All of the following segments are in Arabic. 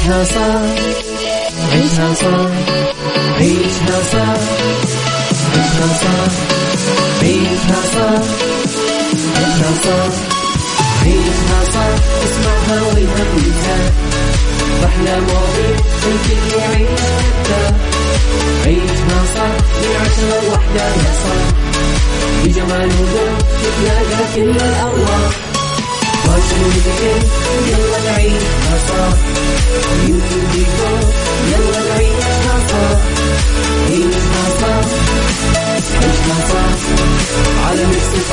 عيشها صح عيشها صح عيشها صح عيشها صح عيشها صح عيشها صح عيشها صح اسمعها والهم ينزاح أحلى مواضيع الكل يعيش عيشها صح من عشرة لوحدة يا صاح بجمال وذوق تتلاقى كل الأرواح يلا نعيشها صح وديكور يلا نعيشها صح عيشها صح عيشها صح على Mix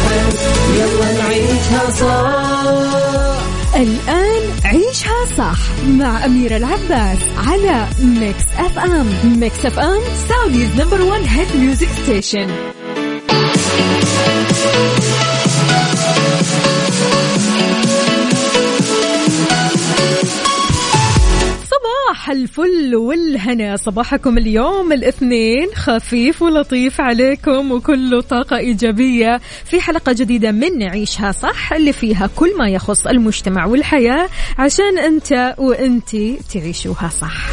يلا نعيشها صح الآن عيشها صح مع أميرة العباس على Mix FM Mix FM Saudi's number one hit music station الفل والهنا. صباحكم اليوم الاثنين. خفيف ولطيف عليكم وكله طاقة إيجابية. في حلقة جديدة من نعيشها صح اللي فيها كل ما يخص المجتمع والحياة عشان أنت وأنتي تعيشوها صح.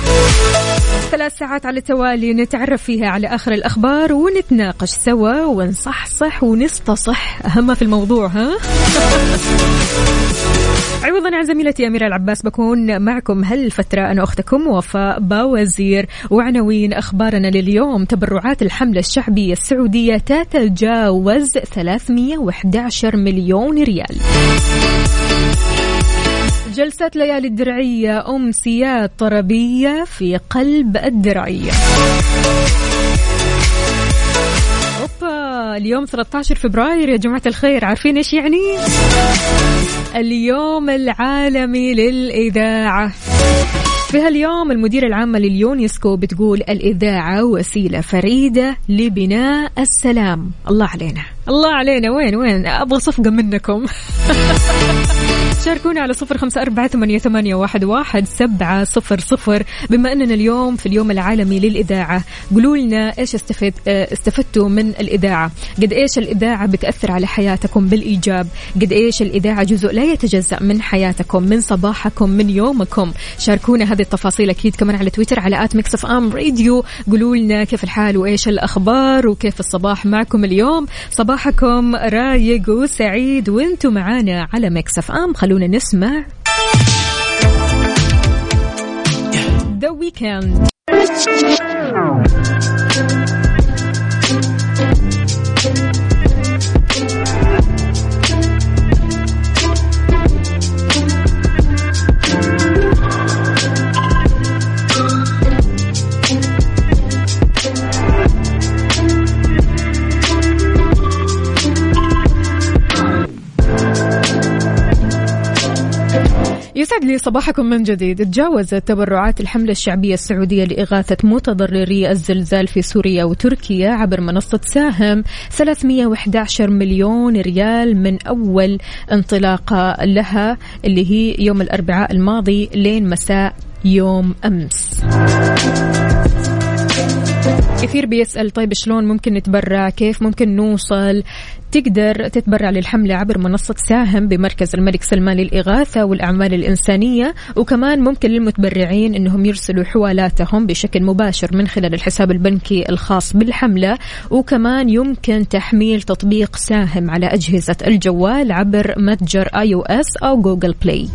ثلاث ساعات على التوالي نتعرف فيها على آخر الأخبار ونتناقش سوا ونصحصح ونستصح. أهم في الموضوع ها؟ عوضا عن زميلتي أميرة العباس بكون معكم هالفترة أنا أختكم وفاء باوزير. وعناوين أخبارنا لليوم؟ تبرعات الحملة الشعبية السعودية تتجاوز 311 مليون ريال. جلسة ليالي الدرعية أمسيات طربية في قلب الدرعية. اليوم 13 فبراير يا جماعة الخير عارفين إيش يعني؟ اليوم العالمي للإذاعة. في هاليوم المديرة العامة لليونسكو بتقول الإذاعة وسيلة فريدة لبناء السلام. الله علينا. الله علينا. وين وين؟ أبغى صفقة منكم. شاركونا على صفر خمسة أربعة ثمانية, ثمانية واحد, واحد سبعة صفر صفر. بما أننا اليوم في اليوم العالمي للإذاعة قولوا لنا إيش استفد استفدتوا من الإذاعة. قد إيش الإذاعة بتأثر على حياتكم بالإيجاب؟ قد إيش الإذاعة جزء لا يتجزأ من حياتكم من صباحكم من يومكم؟ شاركونا هذه التفاصيل أكيد كمان على تويتر على at Mix FM Radio. قولوا لنا كيف الحال وإيش الأخبار وكيف الصباح معكم اليوم. صباحكم رايق وسعيد وأنتم معانا على Mix FM خلونا نسمع The Weekend يسعد لي صباحكم من جديد. تجاوزت تبرعات الحملة الشعبية السعودية لإغاثة متضرري الزلزال في سوريا وتركيا عبر منصة ساهم. 311 مليون ريال من أول انطلاقة لها اللي هي يوم الأربعاء الماضي لين مساء يوم أمس. كثير بيسأل طيب شلون ممكن نتبرع كيف ممكن نوصل؟ تقدر تتبرع للحملة عبر منصة ساهم بمركز الملك سلمان للإغاثة والأعمال الإنسانية وكمان ممكن للمتبرعين أنهم يرسلوا حوالاتهم بشكل مباشر من خلال الحساب البنكي الخاص بالحملة وكمان يمكن تحميل تطبيق ساهم على أجهزة الجوال عبر متجر iOS أو Google Play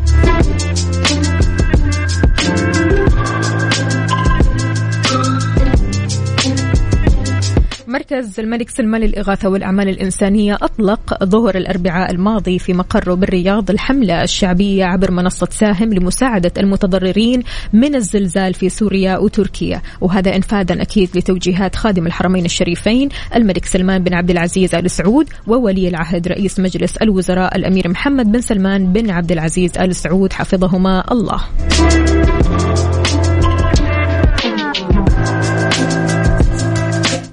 مركز الملك سلمان للإغاثة والأعمال الإنسانية أطلق ظهر الأربعاء الماضي في مقره بالرياض الحملة الشعبية عبر منصة ساهم لمساعدة المتضررين من الزلزال في سوريا وتركيا. وهذا انفاذا أكيد لتوجيهات خادم الحرمين الشريفين الملك سلمان بن عبد العزيز آل سعود وولي العهد رئيس مجلس الوزراء الأمير محمد بن سلمان بن عبد العزيز آل سعود. حفظهما الله.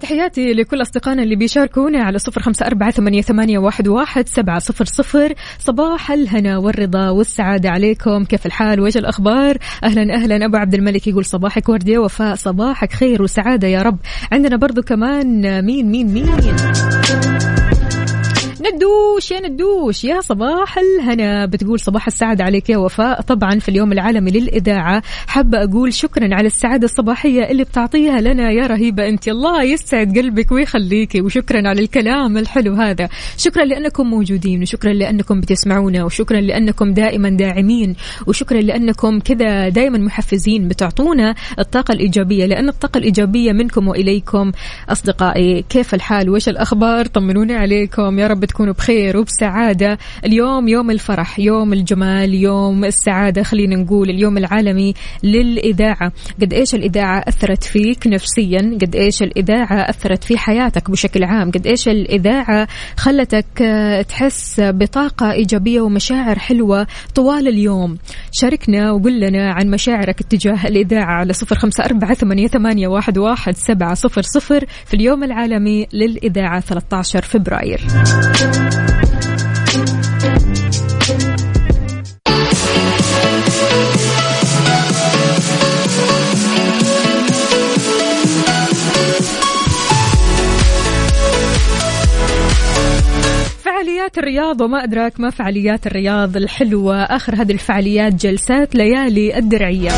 تحياتي لكل أصدقائنا اللي بيشاركونا على صفر خمسة أربعة ثمانية, واحد, سبعة صفر صفر. صباح الهنا والرضا والسعادة عليكم. كيف الحال؟ وإيش الأخبار؟ أهلا أهلا. أبو عبد الملك يقول صباحك وردي وفاء صباحك خير وسعادة يا رب. عندنا برضو كمان مين مين مين؟ ندوش يا ندوش يا صباح الهنا. بتقول صباح السعادة عليك يا وفاء. طبعا في اليوم العالمي للإذاعة حابة أقول شكرا على السعادة الصباحية اللي بتعطيها لنا يا رهيبة أنت. الله يسعد قلبك ويخليكي وشكرا على الكلام الحلو هذا. شكرا لأنكم موجودين وشكرا لأنكم بتسمعونا وشكرا لأنكم دائما داعمين وشكرا لأنكم كذا دائما محفزين بتعطونا الطاقة الإيجابية. لأن الطاقة الإيجابية منكم وإليكم أصدقائي. كيف الحال؟ وش الأخبار؟ طمنوني عليكم. يا رب تكونوا بخير وبسعادة. اليوم يوم الفرح يوم الجمال يوم السعادة خلينا نقول اليوم العالمي للإذاعة. قد إيش الإذاعة أثرت فيك نفسيا؟ قد إيش الإذاعة أثرت في حياتك بشكل عام؟ قد إيش الإذاعة خلتك تحس بطاقة إيجابية ومشاعر حلوة طوال اليوم؟ شاركنا وقل لنا عن مشاعرك اتجاه الإذاعة على صفر خمسة أربعة ثمانية واحد سبعة صفر صفر في اليوم العالمي للإذاعة 13 فبراير. فعاليات الرياض وما أدراك ما فعاليات الرياض الحلوة. آخر هذه الفعاليات جلسات ليالي الدرعية.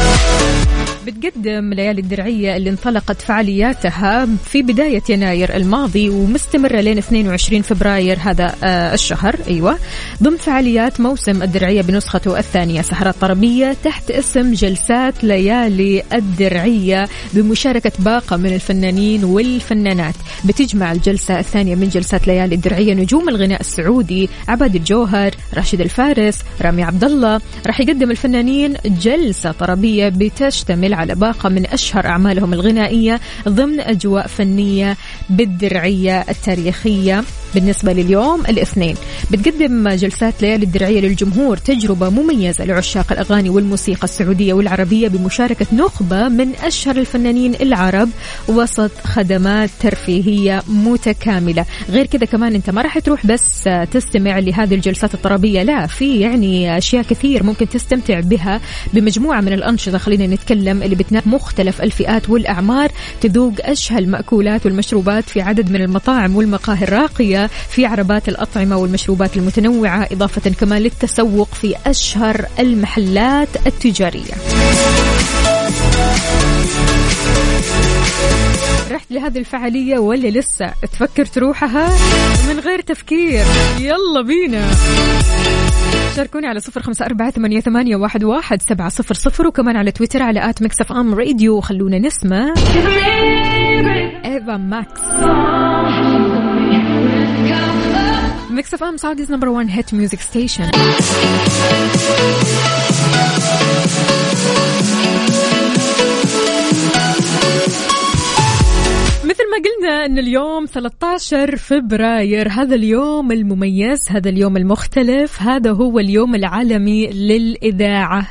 بتقدم ليالي الدرعية اللي انطلقت فعالياتها في بداية يناير الماضي ومستمرة لين 22 فبراير هذا آه الشهر. أيوة. ضمن فعاليات موسم الدرعية بنسخته الثانية سهرات طربية تحت اسم جلسات ليالي الدرعية بمشاركة باقة من الفنانين والفنانات. بتجمع الجلسة الثانية من جلسات ليالي الدرعية نجوم الغناء السعودي عباد الجوهر راشد الفارس رامي عبد الله راح يقدم الفنانين جلسة طربية بتشتمل على باقة من أشهر أعمالهم الغنائية ضمن أجواء فنية بالدرعية التاريخية. بالنسبة لليوم الاثنين. بتقدم جلسات ليالي الدرعية للجمهور تجربة مميزة لعشاق الأغاني والموسيقى السعودية والعربية بمشاركة نخبة من أشهر الفنانين العرب وسط خدمات ترفيهية متكاملة. غير كذا كمان أنت ما راح تروح بس تستمع لهذه الجلسات الطربية لا في يعني أشياء كثير ممكن تستمتع بها بمجموعة من الأنشطة. خلينا نتكلم اللي بتنام مختلف الفئات والأعمار تذوق أشهى المأكولات والمشروبات في عدد من المطاعم والمقاهي الراقية. في عربات الأطعمة والمشروبات المتنوعة إضافة كمان للتسوق في أشهر المحلات التجارية. رحت لهذه الفعالية ولا لسه؟ تفكر تروحها؟ من غير تفكير. يلا بينا. شاركوني على صفر خمسة أربعة ثمانية, ثمانية واحد, واحد سبعة صفر صفر وكمان على تويتر على at Mix FM Radio. خلونا نسمع. Ava Max. Mix FM Saudi's number 1 hit music station مثل ما قلنا إن اليوم 13 فبراير هذا اليوم المميز هذا اليوم المختلف هذا هو اليوم العالمي للإذاعة.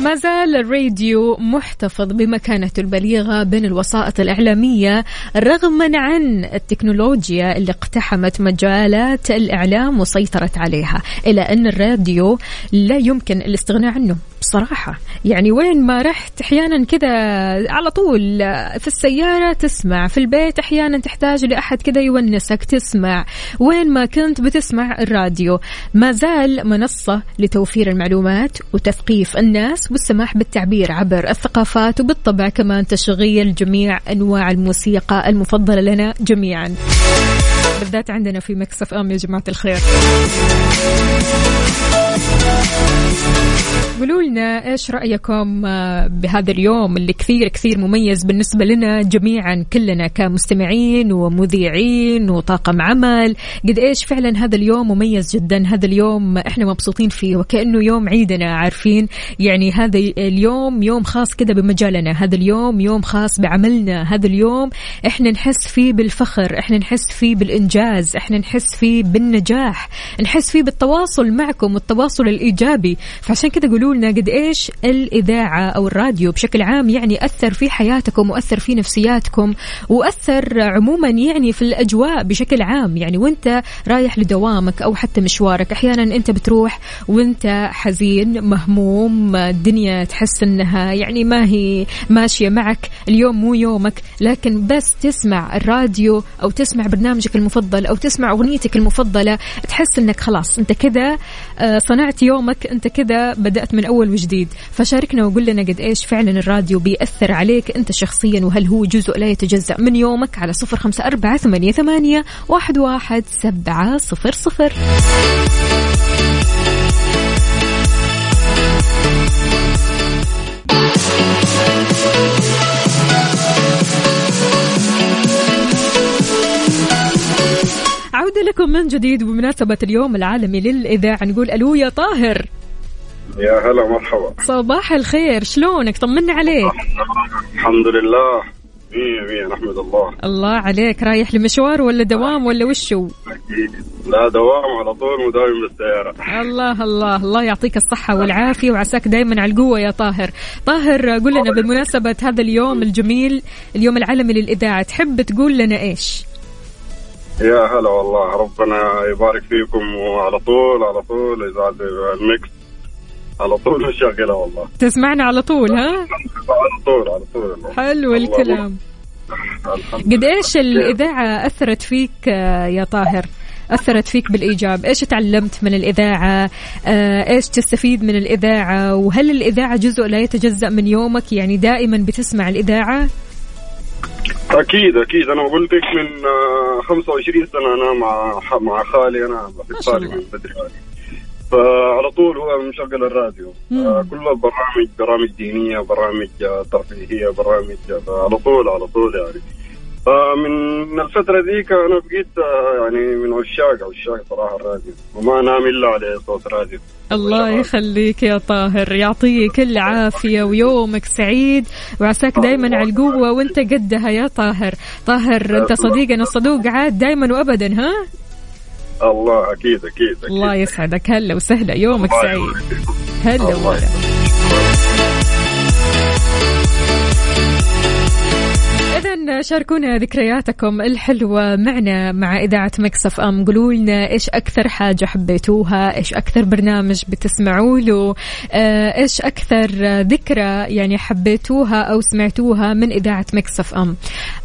ما زال الراديو محتفظ بمكانته البليغة بين الوسائط الإعلامية رغما عن التكنولوجيا اللي اقتحمت مجالات الإعلام وسيطرت عليها إلى أن الراديو لا يمكن الاستغناء عنه. بصراحة يعني وين ما رحت أحيانا كذا على طول في السيارة تسمع في البيت أحيانا تحتاج لأحد كذا يونسك تسمع. وين ما كنت بتسمع الراديو. ما زال منصة لتوفير المعلومات وتثقيف الناس والسماح بالتعبير عبر الثقافات وبالطبع كمان تشغيل جميع أنواع الموسيقى المفضلة لنا جميعا. بالذات عندنا في مكسف أم يا جماعة الخير. قولوا لنا إيش رأيكم آه، بهذا اليوم اللي كثير كثير مميز بالنسبة لنا جميعا كلنا كمستمعين ومذيعين وطاقم عمل. قد إيش فعلا هذا اليوم مميز جدا هذا اليوم إحنا مبسوطين فيه وكأنه يوم عيدنا عارفين؟ يعني هذا اليوم يوم خاص كذا بمجالنا هذا اليوم يوم خاص بعملنا هذا اليوم إحنا نحس فيه بالفخر إحنا نحس فيه بالإنجاز إحنا نحس فيه بالنجاح نحس فيه بالتواصل معكم والتواصل الإيجابي. فعشان كذا قولوا لنا قد إيش الإذاعة أو الراديو بشكل عام يعني أثر في حياتكم وأثر في نفسياتكم وأثر عموما يعني في الأجواء بشكل عام. يعني وأنت رايح لدوامك أو حتى مشوارك أحيانا أنت بتروح وأنت حزين مهموم الدنيا تحس أنها يعني ما هي ماشية معك اليوم مو يومك. لكن بس تسمع الراديو أو تسمع برنامجك المفضل أو تسمع أغنيتك المفضلة تحس أنك خلاص أنت كذا آه، يومك أنت كذا بدأت من أول وجديد. فشاركنا وقول لنا قد إيش فعلا الراديو بيأثر عليك أنت شخصيا وهل هو جزء لا يتجزأ من يومك؟ على صفر خمسة أربعة ثمانية, ثمانية واحد, واحد سبعة صفر صفر. عودة لكم من جديد بمناسبة اليوم العالمي للإذاعة. نقول ألو يا طاهر. يا هلا مرحبا صباح الخير. شلونك؟ طمنا عليك. الحمد لله. مية مية نحمد الله. الله عليك. رايح لمشوار ولا دوام ولا وشو؟ لا دوام على طول مداوم بالسيارة. الله الله الله يعطيك الصحة والعافية وعساك دايما على القوة يا طاهر. طاهر قول لنا بمناسبة هذا اليوم الجميل اليوم العالمي للإذاعة تحب تقول لنا إيش؟ يا هلا والله. ربنا يبارك فيكم وعلى طول على طول إذاعة الميكس. على طول مشغلة والله. تسمعنا على طول ها؟ على طول على طول. حلو الكلام. قد إيش الإذاعة أثرت فيك آه، يا طاهر؟ أثرت فيك بالإيجاب. إيش تعلمت من الإذاعة؟ آه، إيش تستفيد من الإذاعة؟ وهل الإذاعة جزء لا يتجزأ من يومك؟ يعني دائما بتسمع الإذاعة؟ أكيد أكيد. أنا قلت لك من 25 آه، سنة أنا مع مع خالي أنا بحب خالي من بدري. فعلى طول هو مشغل الراديو. آه كل البرامج برامج دينية برامج ترفيهية برامج على طول على طول يعني فمن الفترة ذيك أنا بقيت آه، يعني من عشاق عشاق صراحة الراديو. وما أنام إلا على صوت راديو الله يخليك يا طاهر يعطيك العافية ويومك سعيد. وعساك دايما على القوة وانت قدها يا طاهر. طاهر أنت صديقنا الصدوق عاد دايما وابدا ها؟ الله أكيد أكيد, أكيد. الله يسعدك. هلا وسهلا يومك سعيد. هلا وسهلا. إذا شاركونا ذكرياتكم الحلوة معنا مع إذاعة مكسف أم. قولوا لنا إيش أكثر حاجة حبيتوها؟ إيش أكثر برنامج بتسمعوا له إيش أكثر ذكرى يعني حبيتوها أو سمعتوها من إذاعة Mix FM؟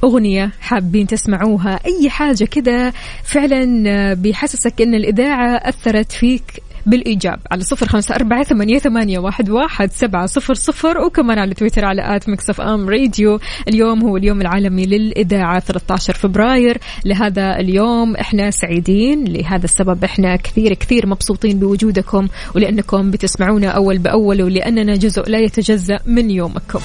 أغنية حابين تسمعوها؟ أي حاجة كده فعلا بيحسسك إن الإذاعة أثرت فيك بالإيجاب على صفر خمسة أربعة ثمانية, ثمانية واحد, واحد سبعة صفر صفر وكمان على تويتر على at Mix FM Radio. اليوم هو اليوم العالمي للإذاعة 13 فبراير. لهذا اليوم إحنا سعيدين لهذا السبب. إحنا كثير كثير مبسوطين بوجودكم ولأنكم بتسمعونا أول بأول ولأننا جزء لا يتجزأ من يومكم.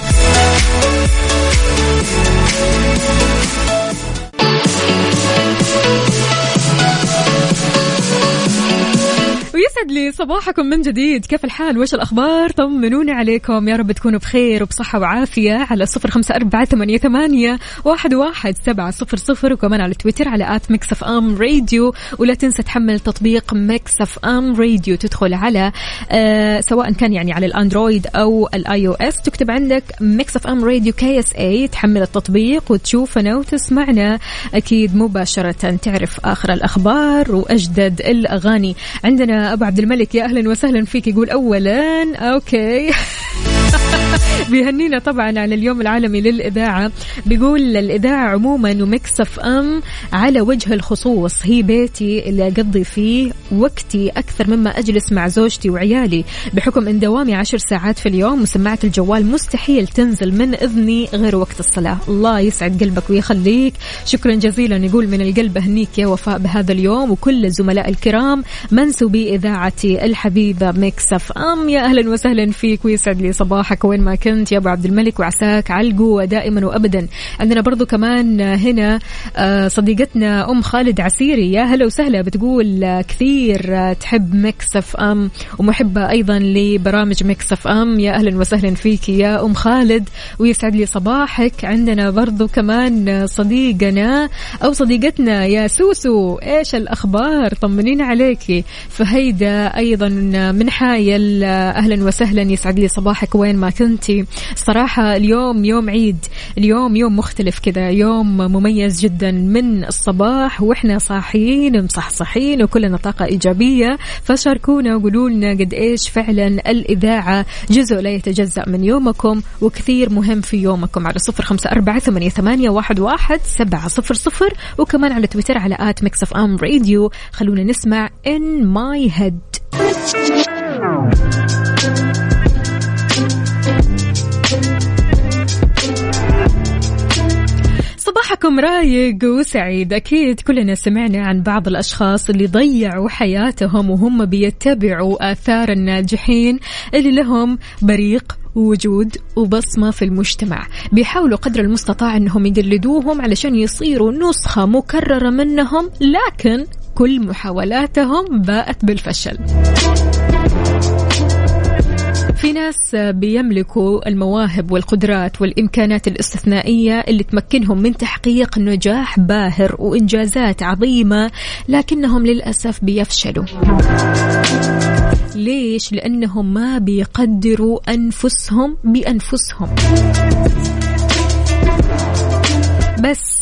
يسعد لي صباحكم من جديد. كيف الحال؟ وش الأخبار؟ طمنوني عليكم. يا رب تكونوا بخير وبصحة وعافية على صفر خمسة أربعة ثمانية, ثمانية واحد, واحد سبعة صفر صفر وكمان على تويتر على at Mix FM Radio. ولا تنسى تحمل تطبيق Mix FM Radio. تدخل على آه سواء كان يعني على ال Android أو ال iOS. تكتب عندك Mix FM Radio KSA تحمل التطبيق وتشوفنا وتسمعنا أكيد مباشرة. تعرف آخر الأخبار وأجدد الأغاني. عندنا أبو عبد الملك يا أهلا وسهلا فيك. يقول اولا okay. بيهنينا طبعا على اليوم العالمي للإذاعة. بيقول الإذاعة عموما و Mix FM على وجه الخصوص. هي بيتي اللي أقضي فيه وقتي أكثر مما أجلس مع زوجتي وعيالي. بحكم أن دوامي عشر ساعات في اليوم وسماعة الجوال مستحيل تنزل من إذني غير وقت الصلاة. الله يسعد قلبك ويخليك. شكرا جزيلا. يقول من القلب أهنيك يا وفاء بهذا اليوم وكل الزملاء الكرام منسوبي إذاعتي الحبيبة Mix FM. يا أهلا وسهلا فيك ويسعد لي صباحك. وين ما كنت كنت يا أبو عبد الملك وعساك على القوه دائما وابدا. عندنا برضو كمان هنا آه، صديقتنا أم خالد عسيري. يا هلا وسهلا بتقول كثير تحب Mix FM ومحبة أيضا لبرامج Mix FM. يا أهلا وسهلا فيك يا أم خالد. ويسعد لي صباحك. عندنا برضو كمان صديقنا أو صديقتنا يا سوسو. إيش الأخبار؟ طمنين عليكي فهيدا أيضا من حايل. أهلا وسهلا. يسعد لي صباحك. وين ما كنتي صراحة اليوم يوم عيد اليوم يوم مختلف كذا يوم مميز جدا من الصباح وإحنا صاحيين مصحصحين وكلنا طاقة إيجابية. فشاركونا وقولوا لنا قد إيش فعلا الإذاعة جزء لا يتجزأ من يومكم وكثير مهم في يومكم على صفر خمسة أربعة ثمانية, ثمانية واحد, واحد سبعة صفر صفر. وكمان على تويتر على at Mix FM Radio. خلونا نسمع In My Head صباحكم رايق وسعيد. أكيد كلنا سمعنا عن بعض الأشخاص اللي ضيعوا حياتهم وهم بيتبعوا آثار الناجحين اللي لهم بريق وجود وبصمة في المجتمع. بيحاولوا قدر المستطاع أنهم يقلدوهم علشان يصيروا نسخة مكررة منهم لكن كل محاولاتهم باءت بالفشل. في ناس بيملكوا المواهب والقدرات والإمكانات الاستثنائية اللي تمكنهم من تحقيق نجاح باهر وإنجازات عظيمة لكنهم للأسف بيفشلوا ليش؟ لأنهم ما بيقدروا أنفسهم بأنفسهم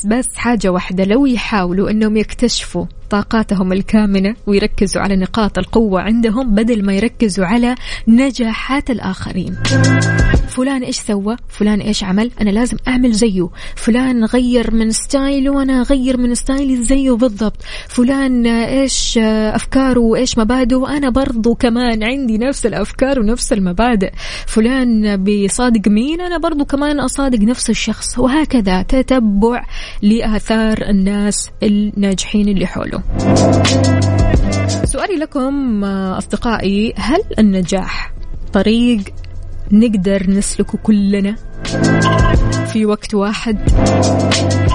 بس حاجة واحدة لو يحاولوا أنهم يكتشفوا طاقاتهم الكامنة ويركزوا على نقاط القوة عندهم بدل ما يركزوا على نجاحات الآخرين. فلان إيش سوى؟ فلان إيش عمل؟ أنا لازم أعمل زيه. فلان غير من ستايله وأنا أغير من ستايلي زيه بالضبط. فلان إيش أفكاره وإيش مبادئه؟ وأنا برضو كمان عندي نفس الأفكار ونفس المبادئ. فلان بيصادق مين؟ أنا برضو كمان أصادق نفس الشخص. وهكذا تتبع لآثار الناس الناجحين اللي حوله. سؤالي لكم أصدقائي هل النجاح طريق نقدر نسلكه كلنا في وقت واحد؟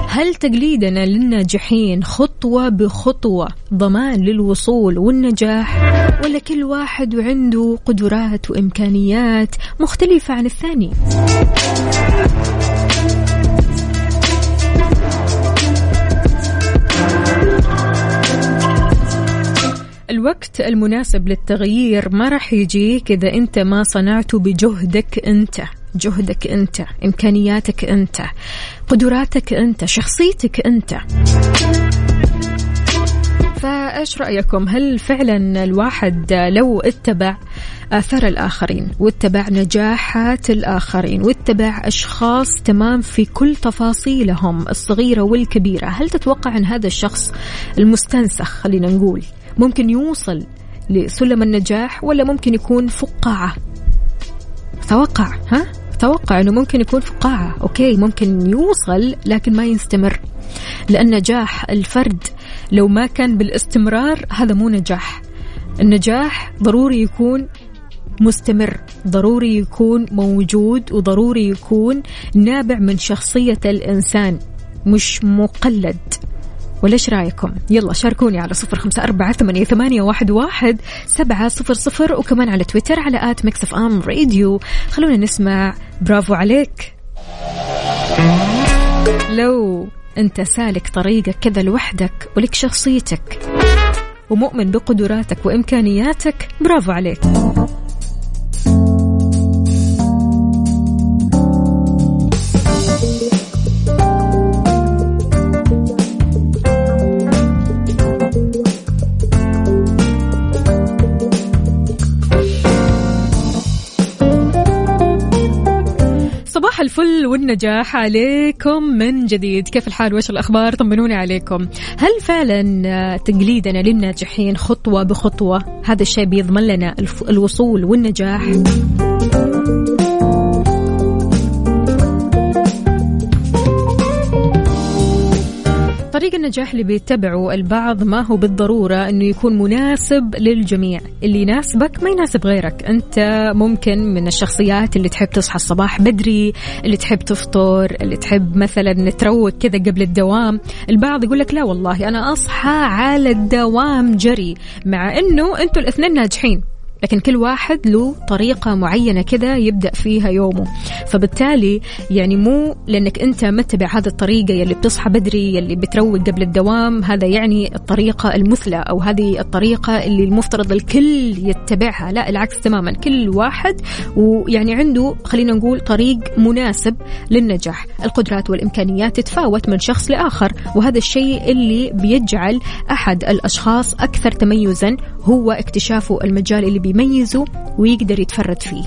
هل تقليدنا للناجحين خطوة بخطوة ضمان للوصول والنجاح ولا كل واحد وعنده قدرات وإمكانيات مختلفة عن الثاني؟ الوقت المناسب للتغيير ما راح يجيك إذا أنت ما صنعته بجهدك أنت. جهدك أنت إمكانياتك أنت قدراتك أنت شخصيتك أنت. فإيش رأيكم؟ هل فعلا الواحد لو اتبع آثار الآخرين واتبع نجاحات الآخرين واتبع أشخاص تمام في كل تفاصيلهم الصغيرة والكبيرة هل تتوقع أن هذا الشخص المستنسخ خلينا نقول ممكن يوصل لسلم النجاح ولا ممكن يكون فقاعة؟ توقع ها؟ توقع إنه ممكن يكون فقاعة. أوكي ممكن يوصل لكن ما يستمر. لأن نجاح الفرد لو ما كان بالاستمرار هذا مو نجاح. النجاح ضروري يكون مستمر ضروري يكون موجود وضروري يكون نابع من شخصية الإنسان مش مقلد. ولا إيش رايكم؟ يلا شاركوني على صفر خمسة أربعة ثمانية, ثمانية واحد, واحد سبعة صفر صفر وكمان على تويتر على at Mix FM Radio. خلونا نسمع برافو عليك. لو أنت سالك طريقك كذا لوحدك ولك شخصيتك ومؤمن بقدراتك وإمكانياتك برافو عليك. الفل والنجاح عليكم من جديد. كيف الحال؟ وش الأخبار؟ طمنوني عليكم. هل فعلا تقليدنا للناجحين خطوة بخطوة؟ هذا الشيء بيضمن لنا الوصول والنجاح؟ طريق النجاح اللي بيتبعه البعض ما هو بالضرورة أنه يكون مناسب للجميع. اللي يناسبك ما يناسب غيرك. أنت ممكن من الشخصيات اللي تحب تصحى الصباح بدري اللي تحب تفطر اللي تحب مثلا تروق كذا قبل الدوام. البعض يقول لك لا والله أنا أصحى على الدوام جري مع أنه أنتوا الاثنين ناجحين. لكن كل واحد له طريقة معينة كذا يبدأ فيها يومه. فبالتالي يعني مو لأنك أنت متبع هذه الطريقة يلي بتصحى بدري يلي بتروق قبل الدوام هذا يعني الطريقة المثلى أو هذه الطريقة اللي المفترض الكل يتبعها. لا العكس تماما. كل واحد ويعني عنده خلينا نقول طريق مناسب للنجاح. القدرات والإمكانيات تتفاوت من شخص لآخر وهذا الشيء اللي بيجعل أحد الأشخاص أكثر تميزا هو اكتشافه المجال اللي بيميزه ويقدر يتفرد فيه.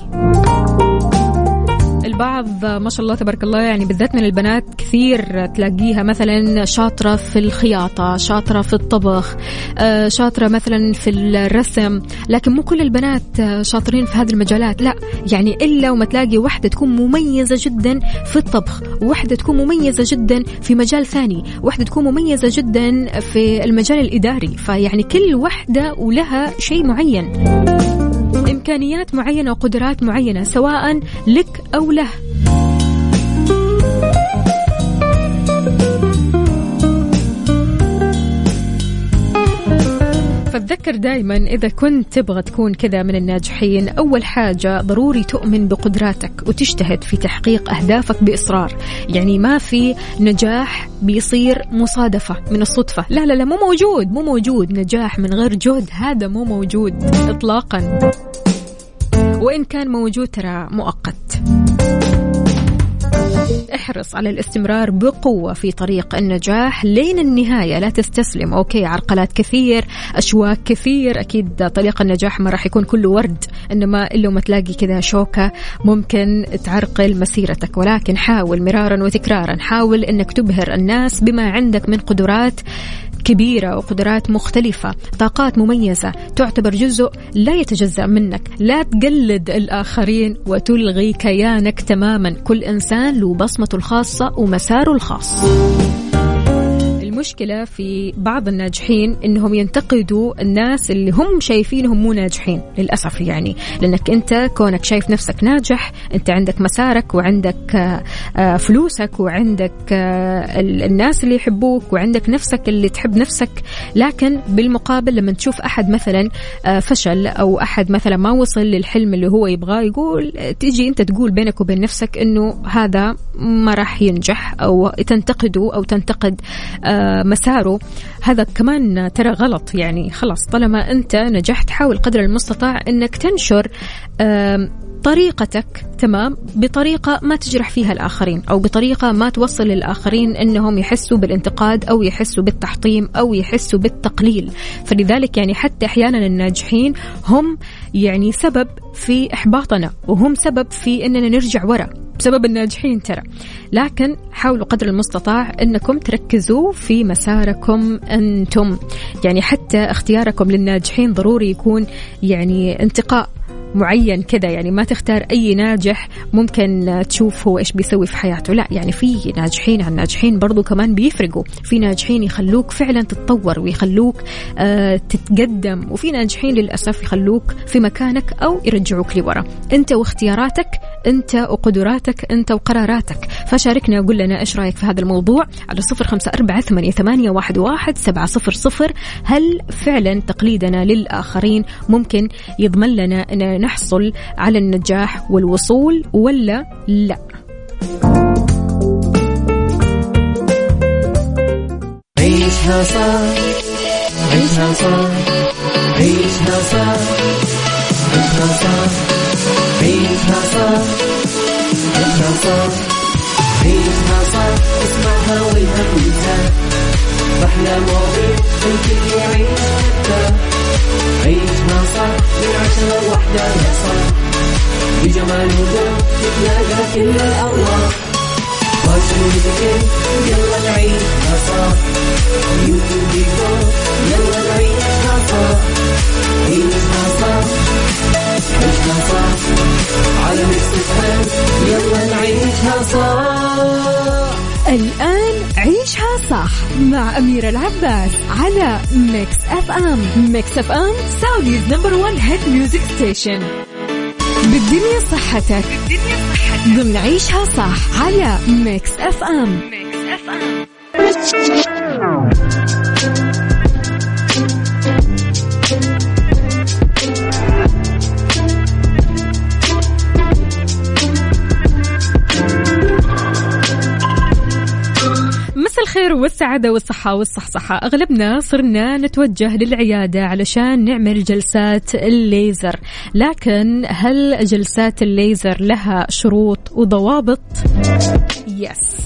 البعض ما شاء الله تبارك الله يعني بالذات من البنات كثير تلاقيها مثلا شاطرة في الخياطة شاطرة في الطبخ آه، شاطرة مثلا في الرسم. لكن مو كل البنات شاطرين في هذه المجالات لا. يعني إلا وما تلاقي واحدة تكون مميزة جدا في الطبخ وواحدة تكون مميزة جدا في مجال ثاني واحدة تكون مميزة جدا في المجال الإداري. فيعني كل واحدة ولها شيء معين. إمكانيات معينة وقدرات معينة سواء لك أو له. فتذكر دائما إذا كنت تبغى تكون كذا من الناجحين أول حاجة ضروري تؤمن بقدراتك وتجتهد في تحقيق أهدافك بإصرار. يعني ما في نجاح بيصير مصادفة من الصدفة. لا لا لا مو موجود مو موجود. نجاح من غير جهد هذا مو موجود إطلاقا. وإن كان موجود ترى مؤقت. احرص على الاستمرار بقوة في طريق النجاح. لين النهاية لا تستسلم. أوكي عرقلات كثير أشواك كثير. أكيد طريق النجاح ما راح يكون كله ورد إنما إلا ما تلاقي كذا شوكة ممكن تعرقل مسيرتك. ولكن حاول مرارا وتكرارا. حاول أنك تبهر الناس بما عندك من قدرات. كبيرة وقدرات مختلفة طاقات مميزة تعتبر جزء لا يتجزأ منك. لا تقلد الآخرين وتلغي كيانك تماما. كل إنسان له بصمته الخاصة ومساره الخاص. المشكلة في بعض الناجحين إنهم ينتقدوا الناس اللي هم شايفينهم مو ناجحين للأسف يعني. لأنك أنت كونك شايف نفسك ناجح أنت عندك مسارك وعندك آه، آه، فلوسك وعندك آه، الناس اللي يحبوك وعندك نفسك اللي تحب نفسك. لكن بالمقابل لما تشوف أحد مثلا فشل أو أحد مثلا ما وصل للحلم اللي هو يبغاه يقول تيجي أنت تقول بينك وبين نفسك إنه هذا ما راح ينجح أو تنتقده أو تنتقد مساره هذا كمان ترى غلط. يعني خلاص طالما أنت نجحت حاول قدر المستطاع أنك تنشر طريقتك تمام بطريقة ما تجرح فيها الآخرين أو بطريقة ما توصل للآخرين أنهم يحسوا بالانتقاد أو يحسوا بالتحطيم أو يحسوا بالتقليل. فلذلك يعني حتى أحيانا الناجحين هم يعني سبب في إحباطنا وهم سبب في أننا نرجع ورا بسبب الناجحين ترى. لكن حاولوا قدر المستطاع أنكم تركزوا في مساركم أنتم. يعني حتى اختياركم للناجحين ضروري يكون يعني انتقاء. معين كذا يعني ما تختار أي ناجح ممكن تشوف هو إيش بيسوي في حياته. لا يعني في ناجحين عن ناجحين برضو كمان بيفرقوا. في ناجحين يخلوك فعلا تتطور ويخلوك آه تتقدم وفي ناجحين للأسف يخلوك في مكانك أو يرجعوك لورا. أنت واختياراتك أنت وقدراتك أنت وقراراتك. فشاركنا وقول لنا إيش رأيك في هذا الموضوع على صفر خمسة أربعة ثمانية, واحد سبعة صفر صفر. هل فعلا تقليدنا للآخرين ممكن يضمن لنا أن نحصل على النجاح والوصول ولا لا. عيشها صح عيشها صح عيشها صح عيشها صح عيشها صح عيشها صح عيشها صح. اسمعها والهم ينزاح أحلى مواضيع الكل يعيشها عيشها صح من عشرة لوحدة صاح بجمال وذوق تتلاقى كل الأرواح. فاشل وذكر يلا نعيشها صح beauty وديكور يلا نعيشها صح عيشها صح عيشها صح على Mix يلا نعيشها صح الآن عيشها صح مع أميرة العباس على Mix FM Mix FM Saudi's number one hit music station بالدنيا صحتك. بالدنيا صحتك. ضمن عيشها صح على Mix FM Mix F أم والسعادة والصحة والصحصحة. أغلبنا صرنا نتوجه للعيادة علشان نعمل جلسات الليزر. لكن هل جلسات الليزر لها شروط وضوابط؟ يس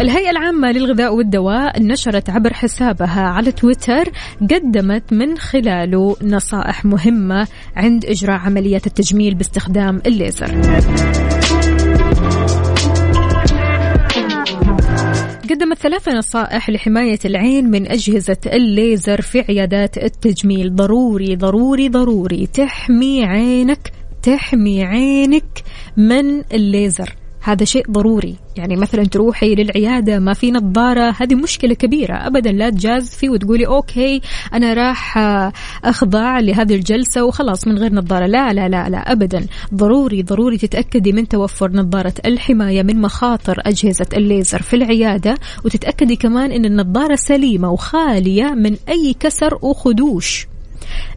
الهيئة العامة للغذاء والدواء نشرت عبر حسابها على تويتر قدمت من خلاله نصائح مهمة عند إجراء عمليات التجميل باستخدام الليزر. قدمت ثلاث نصائح لحماية العين من أجهزة الليزر في عيادات التجميل. ضروري ضروري ضروري. تحمي عينك تحمي عينك من الليزر. هذا شيء ضروري. يعني مثلا تروحي للعيادة ما في نظارة هذه مشكلة كبيرة. أبدا لا تجازفي وتقولي أوكي أنا راح أخضع لهذه الجلسة وخلاص من غير نظارة. لا لا لا لا أبدا. ضروري ضروري تتأكدي من توفر نظارة الحماية من مخاطر أجهزة الليزر في العيادة وتتأكدي كمان أن النظارة سليمة وخالية من أي كسر وخدوش.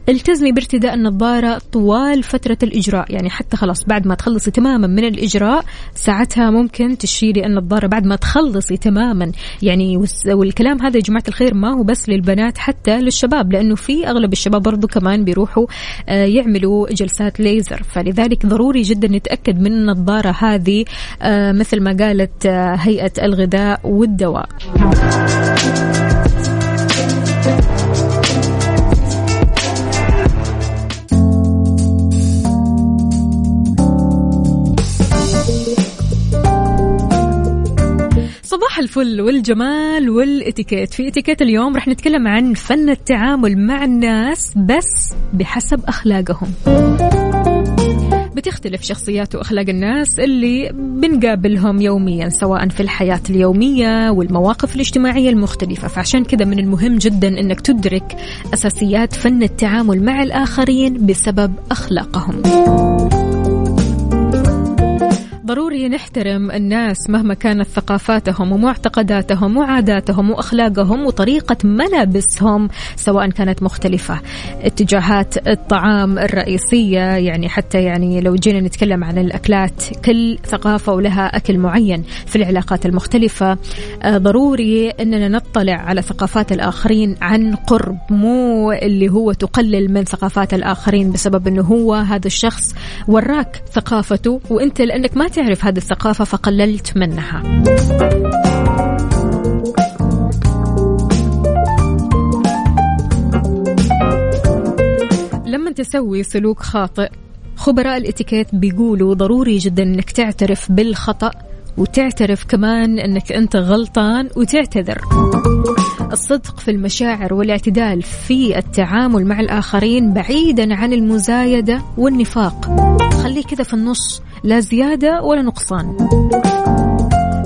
التزمي بارتداء النظارة طوال فترة الإجراء يعني حتى خلاص بعد ما تخلصي تماما من الإجراء ساعتها ممكن تشيلي النظارة بعد ما تخلصي تماما. يعني والكلام هذا يا جماعة الخير ما هو بس للبنات حتى للشباب لأنه في أغلب الشباب برضو كمان بيروحوا آه، يعملوا جلسات ليزر. فلذلك ضروري جدا نتأكد من النظارة هذه آه، مثل ما قالت آه، هيئة الغذاء والدواء. صباح الفل والجمال والإتيكيت. في إتيكيت اليوم رح نتكلم عن فن التعامل مع الناس بس بحسب أخلاقهم. بتختلف شخصيات وأخلاق الناس اللي بنقابلهم يوميا سواء في الحياة اليومية والمواقف الاجتماعية المختلفة. فعشان كذا من المهم جدا إنك تدرك أساسيات فن التعامل مع الآخرين بسبب أخلاقهم. ضروري نحترم الناس مهما كانت ثقافاتهم ومعتقداتهم وعاداتهم وأخلاقهم وطريقة ملابسهم سواء كانت مختلفة. اتجاهات الطعام الرئيسية يعني حتى يعني لو جينا نتكلم عن الأكلات كل ثقافة ولها أكل معين في العلاقات المختلفة. آه، ضروري إننا نطلع على ثقافات الآخرين عن قرب مو اللي هو تقلل من ثقافات الآخرين بسبب إنه هو هذا الشخص وراك ثقافته وأنت لأنك ما تعرف هذه الثقافة فقللت منها. لما تسوي سلوك خاطئ خبراء الإتيكيت بيقولوا ضروري جدا إنك تعترف بالخطأ وتعترف كمان إنك أنت غلطان وتعتذر. الصدق في المشاعر والاعتدال في التعامل مع الآخرين بعيدا عن المزايدة والنفاق. خليه كذا في النص لا زيادة ولا نقصان.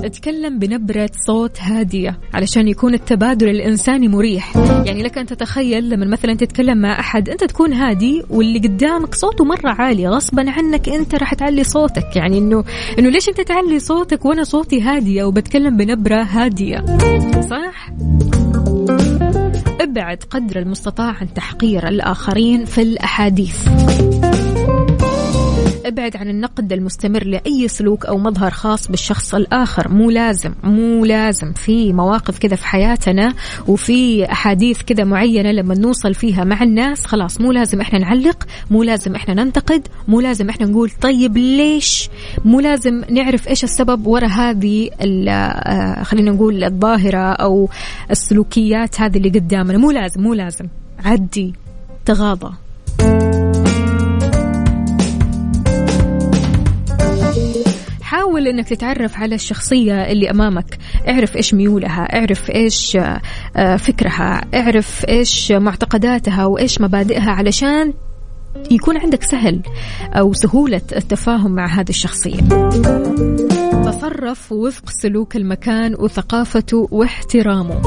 اتكلم بنبرة صوت هادية علشان يكون التبادل الإنساني مريح. يعني لك أن تتخيل لما مثلا تتكلم مع أحد أنت تكون هادي واللي قدامك صوته مرة عالي غصبا عنك أنت راح تعلي صوتك. يعني إنه إنه ليش أنت تعلي صوتك وأنا صوتي هادية وبتكلم بنبرة هادية؟ صح؟ ابعد قدر المستطاع عن تحقير الآخرين في الأحاديث. أبعد عن النقد المستمر لأي سلوك أو مظهر خاص بالشخص الآخر. مو لازم مو لازم. في مواقف كذا في حياتنا وفي أحاديث كذا معينة لما نوصل فيها مع الناس خلاص مو لازم إحنا نعلق مو لازم إحنا ننتقد مو لازم إحنا نقول طيب ليش؟ مو لازم نعرف إيش السبب وراء هذه آه، خلينا نقول الظاهرة أو السلوكيات هذه اللي قدامنا. مو لازم مو لازم. عدي تغاضى. حاول إنك تتعرف على الشخصية اللي أمامك. اعرف إيش ميولها اعرف إيش آه، فكرها اعرف إيش معتقداتها وإيش مبادئها علشان يكون عندك سهل أو سهولة التفاهم مع هذه الشخصية. تصرف وفق سلوك المكان وثقافته واحترامه.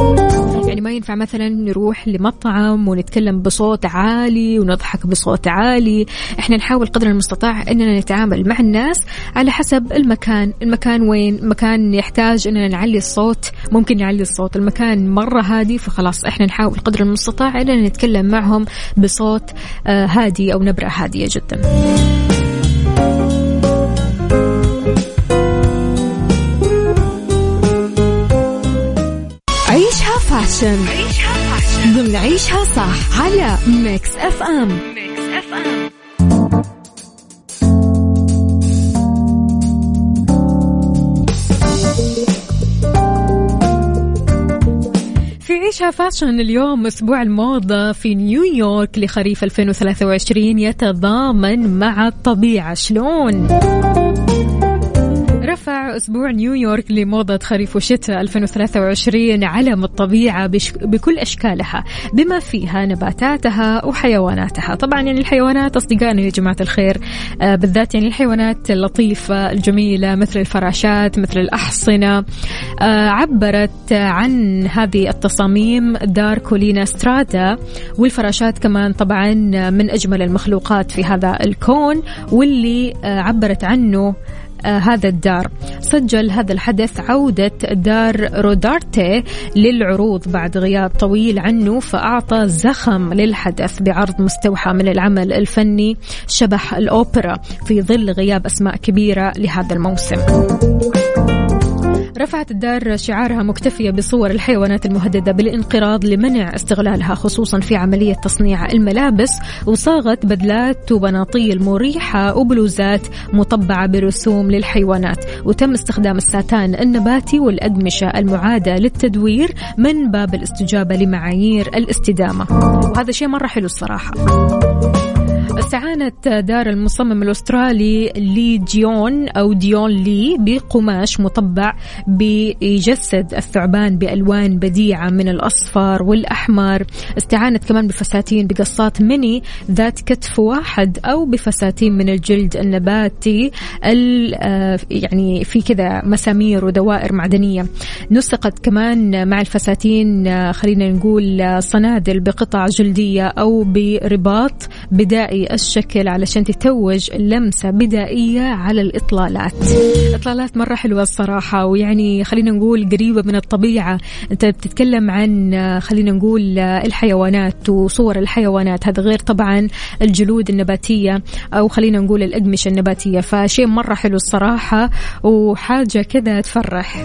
يعني ما ينفع مثلا نروح لمطعم ونتكلم بصوت عالي ونضحك بصوت عالي. إحنا نحاول قدر المستطاع إننا نتعامل مع الناس على حسب المكان. المكان وين؟ مكان يحتاج إننا نعلي الصوت. ممكن نعلي الصوت المكان مرة هادي فخلاص إحنا نحاول قدر المستطاع إننا نتكلم معهم بصوت آه، هادي أو نبرة هادية جدا. عيشها fashion. عيشها fashion. ضمن عيشها صح على Mix FM. Mix FM. عيشها fashion اليوم أسبوع الموضة في نيويورك لخريف 2023 يتضامن مع الطبيعة شلون؟ رفع أسبوع نيويورك لموضة خريف وشتاء 2023 علم الطبيعة بكل أشكالها بما فيها نباتاتها وحيواناتها. طبعا يعني الحيوانات أصدقائنا يا جماعة الخير آه، بالذات يعني الحيوانات اللطيفة الجميلة مثل الفراشات مثل الأحصنة. آه، عبرت عن هذه التصاميم دار كولينا سترادا والفراشات كمان طبعا من أجمل المخلوقات في هذا الكون واللي آه، عبرت عنه هذا الدار. سجل هذا الحدث عودة دار رودارتي للعروض بعد غياب طويل عنه فأعطى زخم للحدث بعرض مستوحى من العمل الفني شبح الأوبرا في ظل غياب أسماء كبيرة لهذا الموسم. رفعت الدار شعارها مكتفية بصور الحيوانات المهددة بالانقراض لمنع استغلالها خصوصا في عملية تصنيع الملابس. وصاغت بدلات وبناطيل مريحة وبلوزات مطبعة برسوم للحيوانات. وتم استخدام الساتان النباتي والأقمشة المعادة للتدوير من باب الاستجابة لمعايير الاستدامة. وهذا شيء مرة حلو الصراحة. استعانت دار المصمم الأسترالي لي جيون أو ديون لي بقماش مطبع بيجسد الثعبان بألوان بديعة من الأصفر والأحمر استعانت كمان بفساتين بقصات ميني ذات كتف واحد أو بفساتين من الجلد النباتي آه، يعني في كذا مسامير ودوائر معدنية. نسقت كمان مع الفساتين آه، خلينا نقول آه، صنادل بقطع جلدية أو برباط بدائي الشكل علشان تتوج لمسة بدائية على الإطلالات. إطلالات مرة حلوة الصراحة ويعني خلينا نقول قريبة من الطبيعة. أنت بتتكلم عن خلينا نقول الحيوانات وصور الحيوانات. هذا غير طبعا الجلود النباتية أو خلينا نقول الأقمشة النباتية. فشيء مرة حلو الصراحة وحاجة كذا تفرح.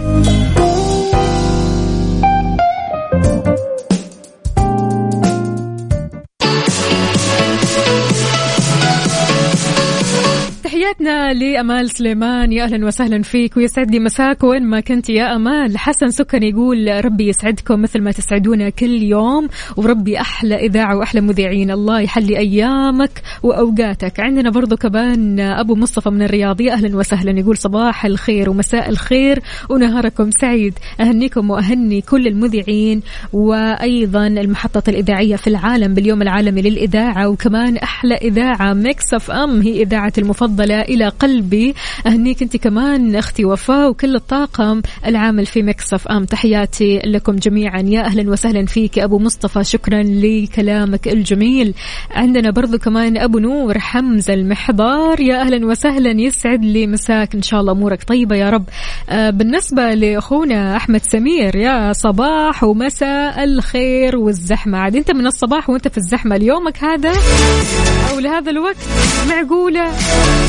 تحياتنا لأمال سليمان. يا أهلا وسهلا فيك ويسعد لي مساك وين ما كنت يا أمال. حسن سكن يقول ربي يسعدكم مثل ما تسعدونا كل يوم وربي أحلى إذاعة وأحلى مذيعين. الله يحلي أيامك وأوقاتك. عندنا برضو كمان أبو مصطفى من الرياض. يا أهلا وسهلا. يقول صباح الخير ومساء الخير ونهاركم سعيد. أهنيكم وأهني كل المذيعين وأيضا المحطة الإذاعية في العالم باليوم العالمي للإذاعة وكمان أحلى إذاعة Mix FM هي إذاعة المفضلة إلى قلبي. أهنيك أنت كمان أختي وفاء وكل الطاقم العامل في Mix FM. تحياتي لكم جميعا. يا أهلا وسهلا فيك أبو مصطفى. شكرا لكلامك الجميل. عندنا برضو كمان أبو نور حمزة المحضار. يا أهلا وسهلا. يسعد لي مساك إن شاء الله أمورك طيبة يا رب. آه بالنسبة لأخونا أحمد سمير. يا صباح ومساء الخير والزحمة. عاد أنت من الصباح وأنت في الزحمة. ليومك هذا أو لهذا الوقت معقولة؟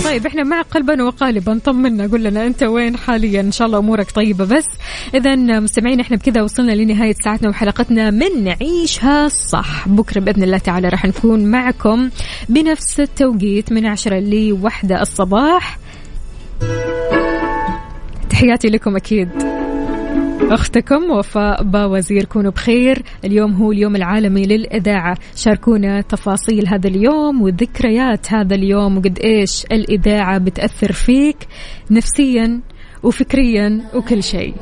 طيب إحنا مع قلبا وقالبا. طمنا. قول لنا انت وين حاليا؟ إن شاء الله أمورك طيبة. بس اذا مستمعين إحنا بكذا وصلنا لنهاية ساعتنا وحلقتنا من نعيشها صح. بكرة بإذن الله تعالى راح نكون معكم بنفس التوقيت من عشرة لوحدة الصباح. تحياتي لكم أكيد. أختكم وفاء باوزير كونوا بخير. اليوم هو اليوم العالمي للإذاعة. شاركونا تفاصيل هذا اليوم وذكريات هذا اليوم وقد إيش الإذاعة بتأثر فيك نفسيا وفكريا وكل شيء.